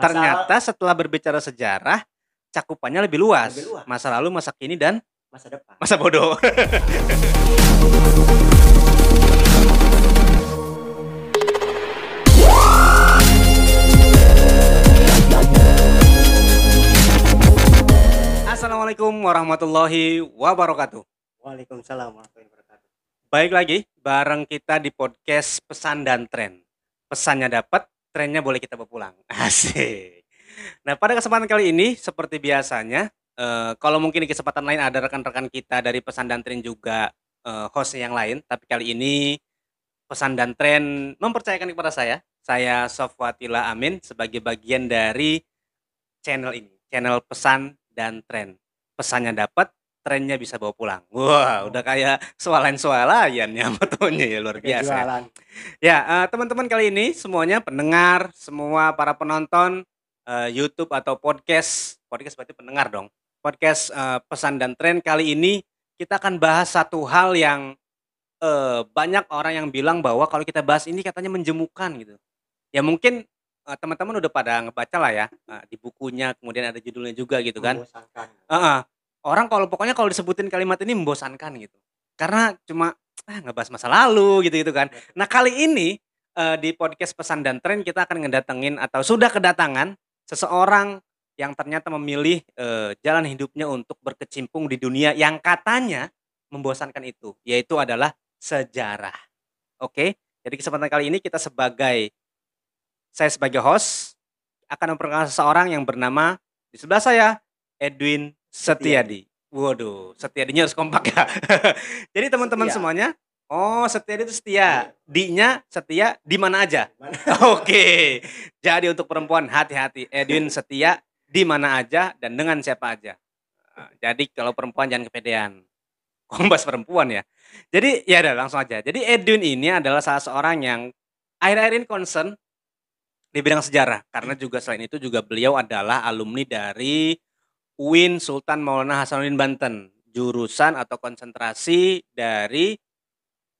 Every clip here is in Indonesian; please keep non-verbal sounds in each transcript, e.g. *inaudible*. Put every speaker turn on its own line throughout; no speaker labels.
Masa-
ternyata setelah berbicara sejarah cakupannya lebih luas.
Lebih luas.
Masa lalu, masa kini dan
masa depan.
masa bodoh. *laughs* Assalamualaikum warahmatullahi wabarakatuh.
Waalaikumsalam warahmatullahi wabarakatuh.
Baik lagi bareng kita di podcast Pesan dan Tren. Pesannya dapat, trennya boleh kita pulang. *laughs* Asik. Nah, pada kesempatan kali ini seperti biasanya, eh, kalau mungkin di kesempatan lain ada rekan-rekan kita dari Pesan dan Tren juga eh, host yang lain, tapi kali ini Pesan dan Tren mempercayakan kepada saya, saya Sofwatila Amin sebagai bagian dari channel ini, channel Pesan dan Tren. Pesannya dapat, trennya bisa bawa pulang. Wah, udah kayak swalayan-swalayan ya fotonya ya luar biasa. ya.
Jualan.
Ya, eh, teman-teman kali ini semuanya pendengar, semua para penonton eh, YouTube atau podcast, podcast berarti pendengar dong. Podcast eh, pesan dan tren kali ini kita akan bahas satu hal yang eh, banyak orang yang bilang bahwa kalau kita bahas ini katanya menjemukan gitu. Ya mungkin teman-teman udah pada ngebaca lah ya eh, di bukunya, kemudian ada judulnya juga gitu kan.
Membosankan.
Heeh. Orang kalau pokoknya kalau disebutin kalimat ini membosankan gitu. Karena cuma ah, ngebahas masa lalu gitu gitu kan. Nah kali ini eh, di podcast pesan dan tren kita akan ngedatengin atau sudah kedatangan seseorang yang ternyata memilih eh, jalan hidupnya untuk berkecimpung di dunia yang katanya membosankan itu, yaitu adalah sejarah. Oke, jadi kesempatan kali ini kita sebagai saya sebagai host akan memperkenalkan seseorang yang bernama di sebelah saya Edwin Setiadi. Waduh, Setiadinya harus kompak ya. *laughs* Jadi teman-teman semuanya, oh Setiadi itu setia. D-nya setia di mana aja. *laughs* Oke. Jadi untuk perempuan hati-hati, Edwin setia di mana aja dan dengan siapa aja. Nah, Jadi kalau perempuan jangan kepedean. Kombas perempuan ya. Jadi ya udah langsung aja. Jadi Edwin ini adalah salah seorang yang akhir-akhir ini concern di bidang sejarah karena juga selain itu juga beliau adalah alumni dari UIN Sultan Maulana Hasanuddin Banten, jurusan atau konsentrasi dari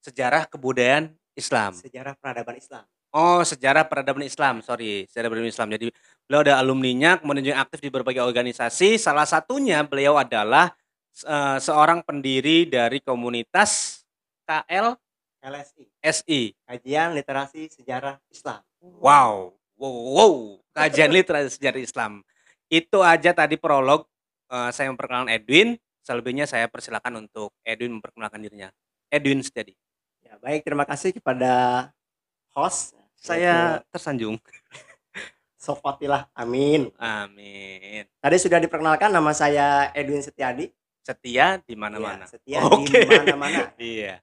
sejarah kebudayaan Islam.
Sejarah peradaban Islam.
Oh, sejarah peradaban Islam. Sorry, sejarah peradaban Islam. Jadi beliau ada alumninya, kemudian juga aktif di berbagai organisasi. Salah satunya beliau adalah eh, seorang pendiri dari komunitas KLSI.
LSI. Kajian Literasi Sejarah Islam.
Wow, wow, wow. Kajian literasi sejarah Islam. Itu aja tadi prolog. eh, saya memperkenalkan Edwin. Selebihnya saya persilakan untuk Edwin memperkenalkan dirinya. Edwin Setiadi.
Ya, baik terima kasih kepada host
Saya tersanjung. *laughs*
Sofatilah Amin.
Amin.
Tadi sudah diperkenalkan nama saya Edwin Setiadi.
Setia di mana-mana.
Ya, setia
Oke.
di mana-mana. *laughs*
Iya.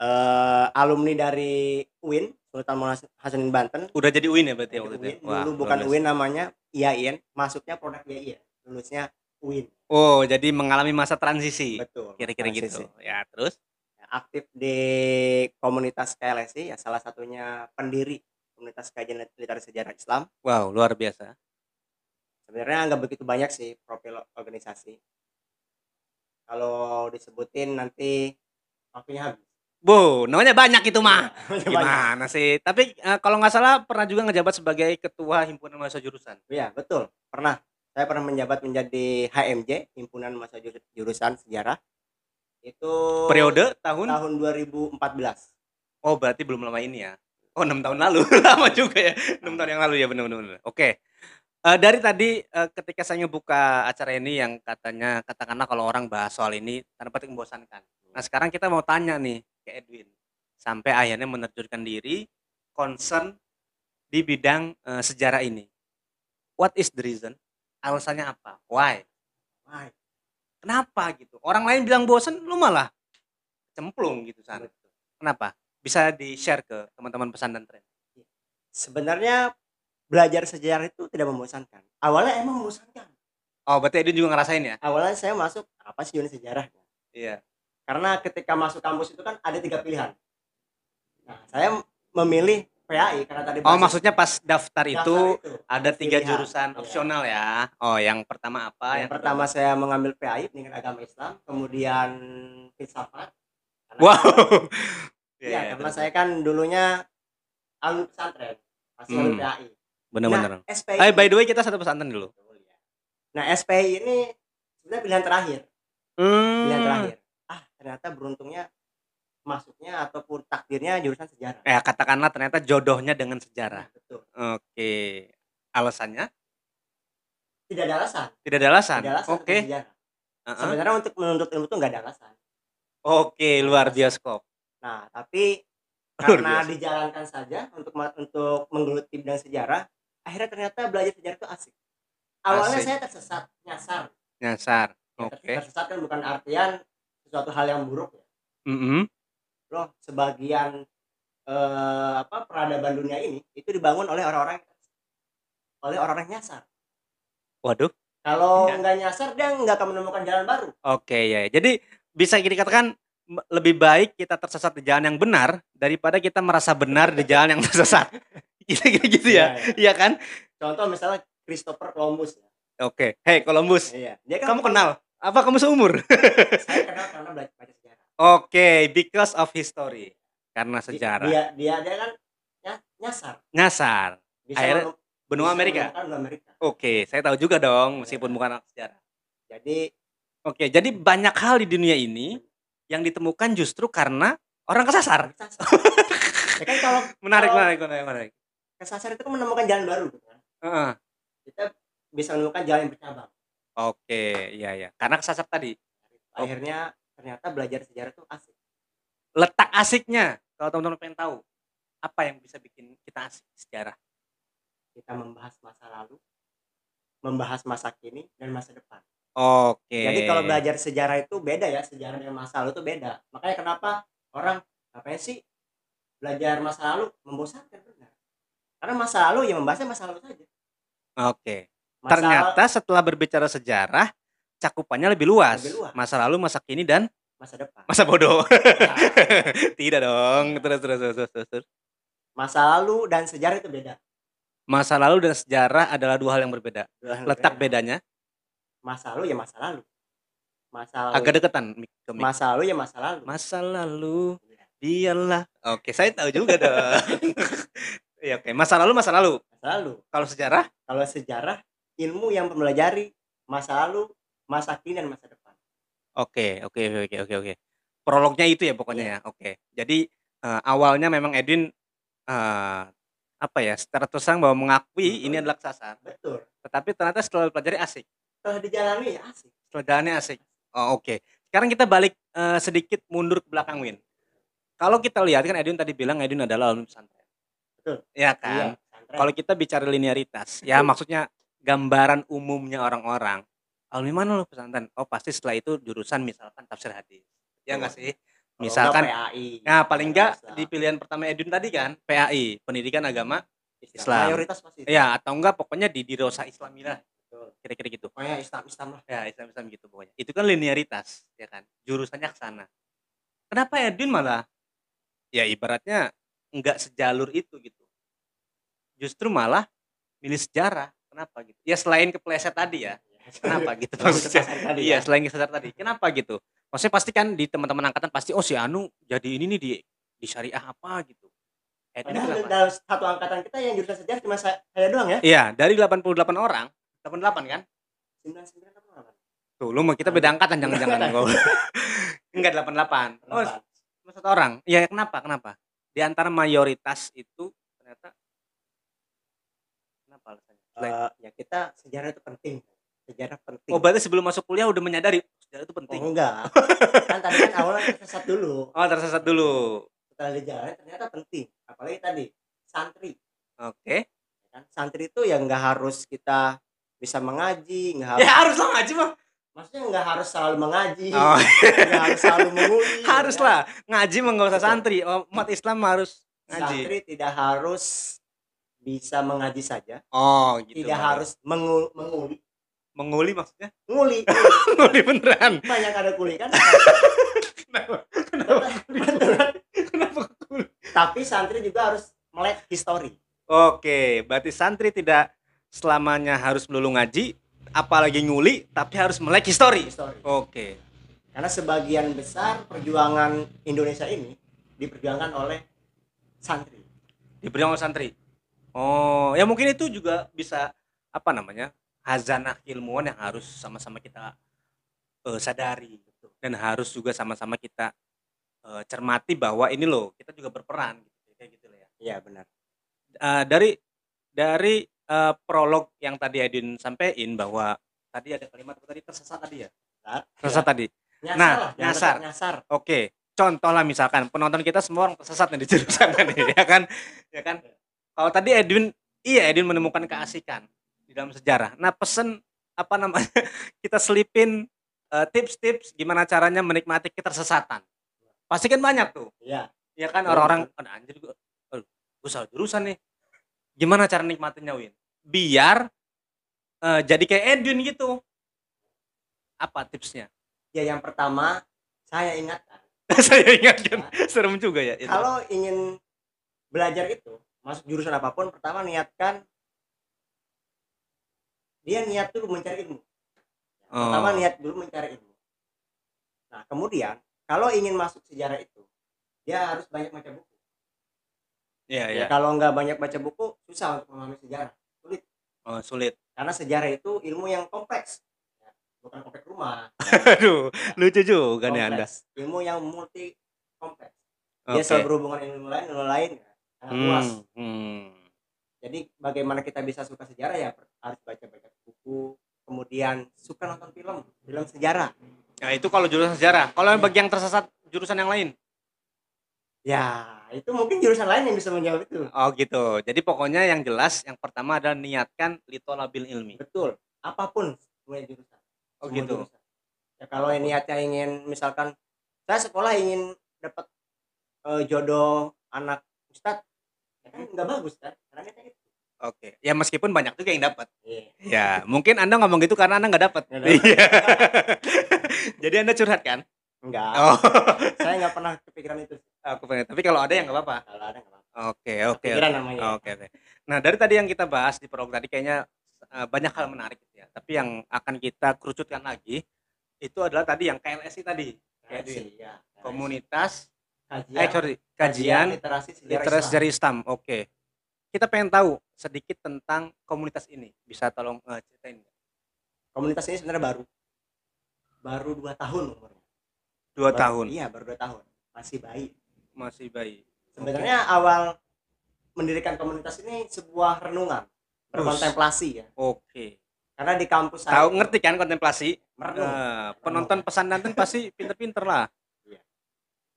Eh, alumni dari UIN Sultan Maulana Hasanuddin Banten.
Udah jadi UIN ya berarti ya waktu itu. Ya? Wah,
Dulu bukan
biasa.
UIN namanya IAIN, masuknya produk IAIN. Lulusnya UIN.
Oh, jadi mengalami masa transisi.
Betul.
Kira-kira gitu. Ya, terus
Aktif di komunitas KLSI ya salah satunya pendiri komunitas kajian literasi sejarah Islam.
wow, luar biasa.
Sebenarnya nggak begitu banyak sih profil organisasi. Kalau disebutin nanti waktunya habis.
Bu, namanya banyak itu mah. *laughs*
Banyak.
Gimana sih? Tapi eh, kalau nggak salah pernah juga ngejabat sebagai ketua himpunan mahasiswa jurusan.
Iya, betul. Pernah. Saya pernah menjabat menjadi HMJ, Himpunan Mahasiswa Jur- Jurusan Sejarah. Itu
Periode tahun?
tahun 2014.
Oh, berarti belum lama ini ya. Oh, enam tahun lalu. *laughs* lama juga ya. Enam tahun yang lalu ya, benar-benar. Oke. Eh, dari tadi eh, ketika saya ngebuka acara ini yang katanya katakanlah kalau orang bahas soal ini tanda petik membosankan. Nah, sekarang kita mau tanya nih ke Edwin. Sampai akhirnya menerjunkan diri concern di bidang eh, sejarah ini. What is the reason? Alasannya apa? Why?
Wah,
Kenapa gitu? Orang lain bilang bosan, lu malah cemplung gitu sana. Kenapa? Bisa di-share ke teman-teman pesan dan tren.
sebenarnya belajar sejarah itu tidak membosankan. Awalnya emang membosankan.
Oh, berarti Edwin juga ngerasain ya?
Awalnya saya masuk apa sih unit sejarah?
Iya.
Karena ketika masuk kampus itu kan ada tiga pilihan. Nah, saya memilih PAI karena tadi
Oh, maksudnya pas daftar itu
daftar
ada tiga
pilihan.
jurusan
Iya.
opsional ya. Oh, yang pertama apa?
yang pertama saya mengambil PAI pendidikan agama Islam, kemudian filsafat.
Wow. *laughs*
Iya, karena saya kan dulunya alumni pesantren, masih alumni
Hmm.
PAI.
benar-benar.
Nah, SPI.
Eh by the way kita satu pesantren dulu.
Nah, SPI ini sebenarnya pilihan terakhir,
Hmm.
pilihan terakhir. Ternyata beruntungnya masuknya ataupun takdirnya jurusan sejarah.
Ya katakanlah ternyata jodohnya dengan sejarah.
Betul.
Oke. Alasannya?
Tidak ada alasan.
Tidak ada alasan.
Tidak ada alasan
Oke.
sejarah.
Heeh.
Sebenarnya untuk menuntut ilmu itu nggak ada alasan.
Oke, luar bioskop.
Nah, tapi *laughs*
Luar
karena dijalankan saja untuk untuk menggeluti bidang sejarah, akhirnya ternyata belajar sejarah itu asik. Awalnya
Asik.
saya tersesat, nyasar.
Nyasar.
Ya,
Oke.
Tersesat kan bukan artian sesuatu hal yang buruk ya.
Mm-mm.
Loh, sebagian eh, apa peradaban dunia ini itu dibangun oleh orang-orang oleh orang-orang nyasar.
Waduh.
Kalau
Iya.
nggak nyasar dia nggak akan menemukan jalan baru.
Oke ya. Jadi bisa dikatakan lebih baik kita tersesat di jalan yang benar daripada kita merasa benar di jalan yang *laughs* tersesat. Gitu-gitu gitu ya.
Iya, iya.
Iya kan?
Contoh misalnya Christopher Columbus ya.
Oke. Hey Columbus,
Iya. Dia kan
kamu kenal? Apa kamu seumur? *laughs*
Saya kenal karena belajar baca sejarah.
Oke, because of history. Karena sejarah.
Dia dia dia kan ny- nyasar.
Nyasar.
Bisa
Akhirnya Benua Amerika.
Amerika.
Oke, saya tahu juga dong meskipun bukan anak sejarah.
Jadi
Oke, jadi banyak hal di dunia ini yang ditemukan justru karena orang kesasar.
kesasar. *laughs* ya kan kalau
Menarik,
Kalau-
menarik, menarik, menarik.
kesasar itu kan menemukan jalan baru gitu kan.
Heeh.
Kita bisa menemukan jalan yang bercabang.
Oke, iya ya. Karena kesasar tadi. Oh.
Akhirnya ternyata belajar sejarah itu asik.
Letak asiknya, kalau teman-teman pengen tahu, apa yang bisa bikin kita asik sejarah?
Kita membahas masa lalu, membahas masa kini dan masa depan.
Oke.
Jadi kalau belajar sejarah itu beda ya, sejarah dengan masa lalu itu beda. Makanya kenapa orang ngapain sih belajar masa lalu membosankan benar. Karena masa lalu ya membahasnya masa lalu saja.
Oke.
Masa
Ternyata setelah berbicara sejarah, cakupannya lebih luas.
Lebih luas.
Masa lalu, masa kini dan
masa depan.
masa bodoh. *laughs*
Ya,
Tidak dong. Terus, terus, terus, terus, terus,
masa lalu dan sejarah itu beda.
Masa lalu dan sejarah adalah dua hal yang berbeda.
Hal
Letak
berbeda.
bedanya
Masa lalu ya masa lalu. Masa lalu.
agak deketan ke.
Masa lalu ya masa lalu.
Masa lalu dialah. Oke, saya tahu juga dong. *laughs* Iya, oke. Masa lalu, masa lalu.
Masa lalu.
Kalau sejarah,
Kalau sejarah ilmu yang mempelajari masa lalu, masa kini dan masa depan.
oke, oke, oke, oke, oke. Prolognya itu ya pokoknya ya. Oke. Jadi eh, awalnya memang Edwin eh, apa ya, secara terus terang bahwa mengakui ini adalah kesasar.
Betul.
Tetapi ternyata setelah pelajari asik.
Setelah dijalani ya asik.
Setelah jalannya asik. Oh, oke. Sekarang kita balik eh, sedikit mundur ke belakang Win. Kalau kita lihat kan Edwin tadi bilang Edwin adalah alumni pesantren.
Betul.
Ya kan?
Iya.
Kalau kita bicara linearitas, ya maksudnya gambaran umumnya orang-orang. Alumni mana lo pesantren? Oh pasti setelah itu jurusan misalkan tafsir hadis. Ya nggak sih?
Kalau
Misalkan,
enggak PAI.
nah paling nggak
Islam.
di pilihan pertama Edwin tadi kan, PAI, Pendidikan Agama, Islam.
Mayoritas pasti. itu.
ya atau enggak pokoknya di Dirosa Islamiyah,
Betul.
kira-kira gitu.
Pokoknya Islam Islam lah.
Ya Islam Islam gitu pokoknya. Itu kan linearitas, ya kan? Jurusannya ke sana. Kenapa Edwin malah? Ya ibaratnya nggak sejalur itu gitu. Justru malah milih sejarah. Kenapa gitu? Ya selain kepleset tadi ya. Kenapa gitu *laughs* maksudnya?
tadi
Iya
ya.
selain kesasar tadi. Kenapa gitu? Maksudnya pasti kan di teman-teman angkatan pasti oh si Anu jadi ini nih di di syariah apa gitu. Edwin
Padahal dalam satu angkatan kita yang jurusan sejarah cuma saya, saya doang ya.
Iya dari 88 orang 88 kan?
99 apa apa?
Tuh lu mau kita beda angkatan jangan-jangan gua. *laughs* Enggak 88. Oh, cuma satu orang. Iya, kenapa? Kenapa? Di antara mayoritas itu ternyata
Eh, ya kita sejarah itu penting. Sejarah penting.
oh, berarti sebelum masuk kuliah udah menyadari sejarah itu
Oh,
penting.
enggak. *laughs* kan tadi kan awalnya tersesat dulu.
Oh, tersesat dulu.
Setelah dijalani ternyata penting. Apalagi tadi santri.
Oke.
Kan? Santri itu ya nggak harus kita bisa mengaji, nggak harus
Ya harus lah ngaji mah.
maksudnya nggak harus selalu mengaji,
Oh,
nggak harus selalu menguli. *laughs*
harus
ya kan?
Ngaji mah nggak usah santri. Oh, umat Islam harus ngaji.
Santri tidak harus bisa mengaji saja,
Oh, gitu.
tidak
Bang.
harus mengu- menguli.
menguli maksudnya?
Nguli, *laughs*
Menguli beneran.
banyak ada kuli kan.
Kenapa? Kenapa?
Betul kan?
Kenapa kuli?
Tapi santri juga harus melek histori.
Oke, berarti santri tidak selamanya harus melulu ngaji, apalagi nguli, tapi harus melek histori.
Histori.
Oke.
Karena sebagian besar perjuangan Indonesia ini diperjuangkan oleh santri.
Diberi oleh santri. Oh, ya mungkin itu juga bisa apa namanya? hazanah ilmuwan yang harus sama-sama kita eh, sadari dan harus juga sama-sama kita eh, cermati bahwa ini loh kita juga berperan gitu kayak gitu lah ya.
Iya benar.
Eh, dari dari eh, prolog yang tadi Edwin sampaikan bahwa tadi ada kalimat tadi tersesat tadi ya? Tersesat tadi.
Nyasar
Nah,
lah,
nyasar.
nyasar.
Oke, contoh lah misalkan penonton kita semua orang tersesat nih di jurusan *laughs* nih, ya kan? Ya kan? Kalau tadi Edwin, iya Edwin menemukan keasikan di dalam sejarah. Nah, pesen apa namanya? *laughs* Kita selipin eh, tips-tips gimana caranya menikmati ketersesatan. Pasti kan banyak tuh.
Iya.
Ya kan orang-orang, "Aduh, anjir gua, aduh, gua salah jurusan nih. Gimana cara nikmatinnya, Win? Biar eh, jadi kayak Edwin gitu. Apa tipsnya?
Ya yang pertama saya ingatkan *laughs*
Saya ingatkan, serem juga ya. itu.
kalau ingin belajar itu masuk jurusan apa pun pertama niatkan dia niat dulu mencari ilmu. Pertama
Oh.
niat dulu mencari ilmu. Nah kemudian kalau ingin masuk sejarah itu dia harus banyak baca buku.
Iya,
ya
iya.
kalau nggak banyak baca buku susah untuk memahami sejarah. Sulit.
Oh, sulit.
karena sejarah itu ilmu yang kompleks. Ya, bukan kompleks rumah. *laughs*
Aduh, lucu juga nih Anda.
kompleks. Ilmu yang multi kompleks dia selalu berhubungan dengan ilmu lain ilmu lain. ya, sangat luas
Hmm, hmm.
jadi bagaimana kita bisa suka sejarah ya harus baca baca buku kemudian suka nonton film film sejarah
Nah, itu kalau jurusan sejarah. Kalau yang bagi yang tersesat jurusan yang lain.
ya itu mungkin jurusan lain yang bisa menjawab itu
Oh, gitu. Jadi pokoknya yang jelas yang pertama adalah niatkan litolabil ilmi.
betul apa pun semua jurusan
Oh,
Semua
gitu.
jurusan. ya kalau niatnya ingin misalkan saya sekolah ingin dapat eh, jodoh anak ustad kan nggak bagus kan karena itu
Oke. Ya meskipun banyak juga yang dapat.
Iya.
Ya, mungkin Anda ngomong gitu karena Anda nggak dapat. Iya. *laughs* Jadi Anda curhat kan?
enggak
Oh.
saya nggak pernah kepikiran itu
Aku pengen. Tapi kalau ada yang nggak apa-apa.
kalau ada nggak apa-apa
Oke, oke.
Kepikiran namanya
Oke, oke. Nah, dari tadi yang kita bahas di prolog tadi kayaknya eh, banyak hal menarik gitu ya. Tapi yang akan kita kerucutkan lagi itu adalah tadi yang KLSI tadi,
sih, ya.
komunitas
kajian,
eh sorry, kajian
literasi sejarah
literasi
Islam.
sejarah Islam. Oke. Kita pengen tahu sedikit tentang komunitas ini. Bisa tolong eh, ceritain
komunitas ini sebenarnya baru baru dua tahun umurnya
Dua
Baru-
tahun
iya baru dua tahun masih bayi
masih bayi.
sebenarnya awal mendirikan komunitas ini sebuah renungan berkontemplasi ya
Oke.
karena di kampus saya
Tahu ngerti kan kontemplasi?
merenung
Eh, penonton pesan danten pasti pinter-pinter lah.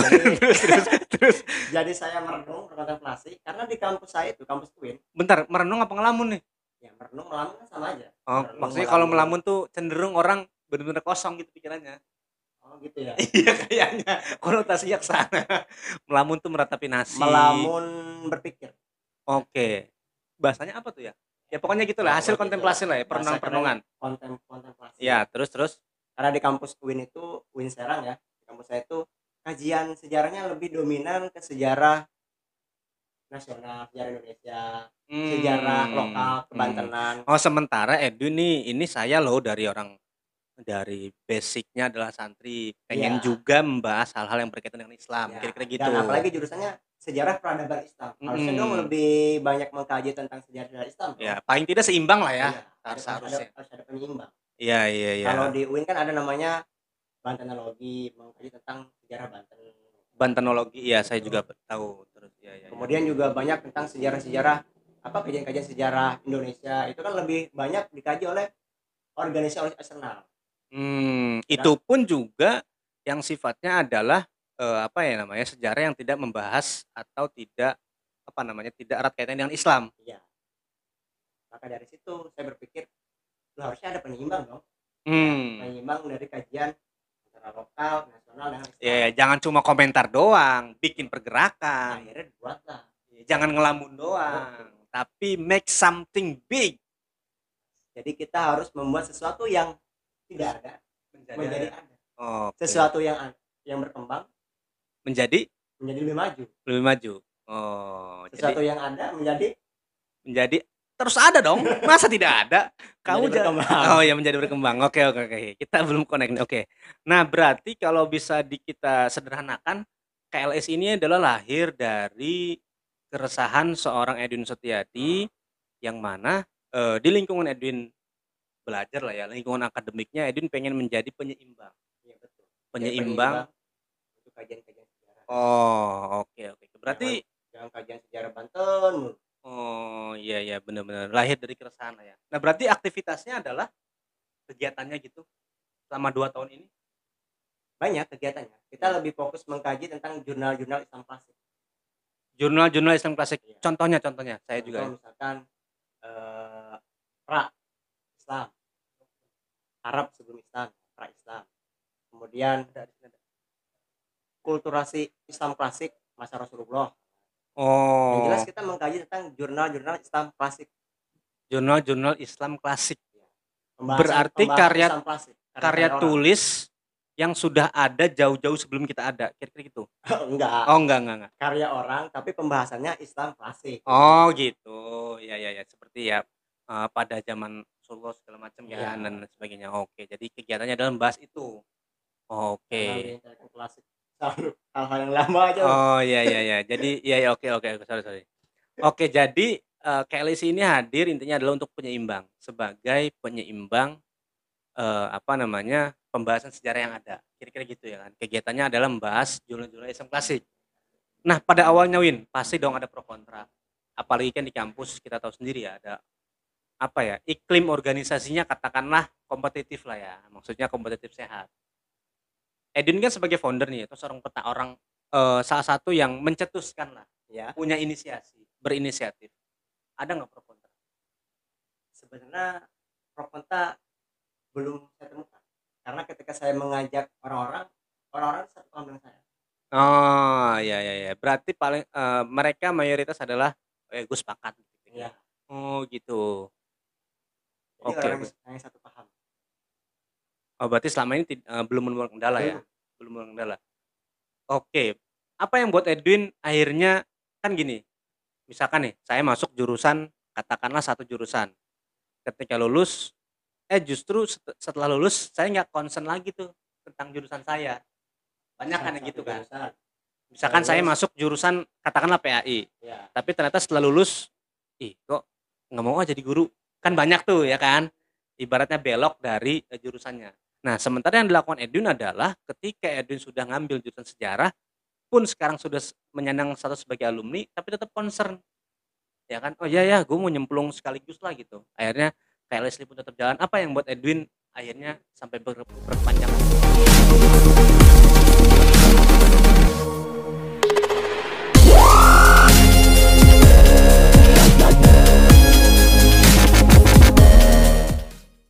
Iya.
terus, terus,
jadi saya merenung berkontemplasi karena di kampus saya itu kampus Twin
Bentar, merenung apa ngelamun nih?
ya merenung melamun kan sama aja
Oh,
Merenung,
maksudnya kalau
melamun.
melamun tuh cenderung orang benar-benar kosong gitu pikirannya.
oh gitu ya *laughs*
Iya kayaknya konotasinya ke sana. melamun tuh meratapi nasi.
melamun berpikir
Oke. Bahasanya apa tuh ya? Ya pokoknya gitulah, hasil
pokoknya
kontemplasi lah ya, perenungan-perenungan.
kontem kontemplasi
Ya, terus terus.
karena di kampus Win itu Win Serang ya di kampus saya itu kajian sejarahnya lebih dominan ke sejarah nasional sejarah Indonesia sejarah
Hmm,
lokal
hmm.
kebantenan
Oh, sementara Edwin nih, ini saya loh dari orang dari basicnya adalah santri, pengen
Iya.
juga membahas hal-hal yang berkaitan dengan Islam,
Ya,
kira-kira gitu.
dan apalagi jurusannya sejarah peradaban Islam harusnya
Mm-mm.
dong lebih banyak mengkaji tentang sejarah Islam.
Ya, paling tidak seimbang lah ya.
Iya,
harus-
ada,
harusnya.
ada, harus ada penyeimbang
Iya, iya, iya.
kalau di UIN kan ada namanya Bantenologi mengkaji tentang sejarah Banten
Bantenologi, iya saya juga tahu. Terus ya, ya, ya.
kemudian juga banyak tentang sejarah-sejarah apa kajian-kajian sejarah Indonesia itu kan lebih banyak dikaji oleh organisasi eksternal
Hmm, itu pun juga yang sifatnya adalah eh, apa ya namanya sejarah yang tidak membahas atau tidak apa namanya tidak erat kaitan dengan Islam.
iya maka dari situ saya berpikir "Loh, harusnya ada penyeimbang dong
Hmm.
penyeimbang dari kajian lokal nasional dan
Ya, ya, jangan cuma komentar doang, bikin pergerakan.
akhirnya dibuatlah
Jangan ngelamun doang, tapi make something big.
jadi kita harus membuat sesuatu yang tidak ada menjadi ada
Oke.
sesuatu yang yang berkembang
menjadi
menjadi lebih maju
lebih maju. Oh,
sesuatu
jadi
yang ada menjadi
menjadi terus ada dong. Masa tidak ada? Kamu
berkembang.
Oh ya menjadi berkembang. Oke oke oke. Kita belum connect nih. Oke. Nah berarti kalau bisa di kita sederhanakan, KLS ini adalah lahir dari keresahan seorang Edwin Setiadi yang mana eh, di lingkungan Edwin belajar lah ya lingkungan akademiknya Edwin pengen menjadi penyeimbang
Iya betul. Jadi
penyeimbang
untuk kajian-kajian sejarah.
oh oke oke berarti
Jangan kajian sejarah Banten.
Iya iya benar-benar lahir dari keresahan lah ya nah berarti aktivitasnya adalah kegiatannya gitu selama dua tahun ini
Banyak kegiatannya. Kita lebih fokus mengkaji tentang jurnal-jurnal Islam klasik.
jurnal-jurnal Islam klasik
Iya.
contohnya contohnya saya juga ya.
Contoh misalkan eh, pra Islam, Arab sebelum Islam, pra Islam. Kemudian kulturasi Islam klasik masa Rasulullah. Yang
oh
jelas kita mengkaji tentang jurnal-jurnal Islam klasik.
jurnal-jurnal Islam klasik.
Pembahasan-
Berarti
pembahasan
karya-
Islam klasik.
karya
orang.
tulis yang sudah ada jauh-jauh sebelum kita ada. Kira-kira gitu. *laughs*
Enggak,
oh enggak enggak enggak.
Karya orang tapi pembahasannya Islam klasik.
oh gitu. Ya ya ya. Seperti ya eh, pada zaman Rasulullah segala macam ya
Iya.
dan sebagainya. Oke jadi kegiatannya adalah membahas itu. Oke.
Yang klasik hal-hal yang lama aja.
oh iya iya iya. Jadi iya ya, oke oke sorry sorry. Oke jadi eh, KLC ini hadir intinya adalah untuk penyeimbang. Sebagai penyeimbang eh, apa namanya pembahasan sejarah yang ada. Kira-kira gitu ya kan. Kegiatannya adalah membahas jurnal-jurnal Islam klasik. Nah pada awalnya Win pasti dong ada pro kontra. Apalagi kan di kampus kita tahu sendiri ya ada apa ya iklim organisasinya katakanlah kompetitif lah ya. Maksudnya kompetitif sehat Edwin kan sebagai founder nih atau seorang peta orang eh, salah satu yang mencetuskan lah
Ya,
punya inisiasi berinisiatif ada nggak pro kontra
sebenarnya pro kontra belum saya temukan. Karena ketika saya mengajak orang-orang, orang-orang satu paham dengan saya.
oh ya ya ya berarti paling eh, mereka mayoritas adalah eh gue sepakat
Iya.
oh gitu Oke,
orang
oke.
yang satu paham.
oh berarti selama ini eh, belum menemukan kendala ya belum menemukan kendala oke apa yang buat Edwin akhirnya kan gini misalkan nih saya masuk jurusan katakanlah satu jurusan. Ketika lulus eh justru set- setelah lulus saya nggak concern lagi tuh tentang jurusan saya. Banyak kan gitu kan.
jurusan.
misalkan saya masuk jurusan katakanlah PAI
Ya.
tapi ternyata setelah lulus ih kok nggak mau jadi guru? Kan banyak tuh ya kan? Ibaratnya belok dari eh, jurusannya nah sementara yang dilakukan Edwin adalah ketika Edwin sudah ngambil jurusan sejarah pun sekarang sudah menyandang status sebagai alumni tapi tetap concern. Ya kan? Oh iya ya gue mau nyemplung sekaligus lah gitu. Akhirnya kayak Leslie pun tetap jalan. Apa yang buat Edwin akhirnya sampai ber- berkepanjangan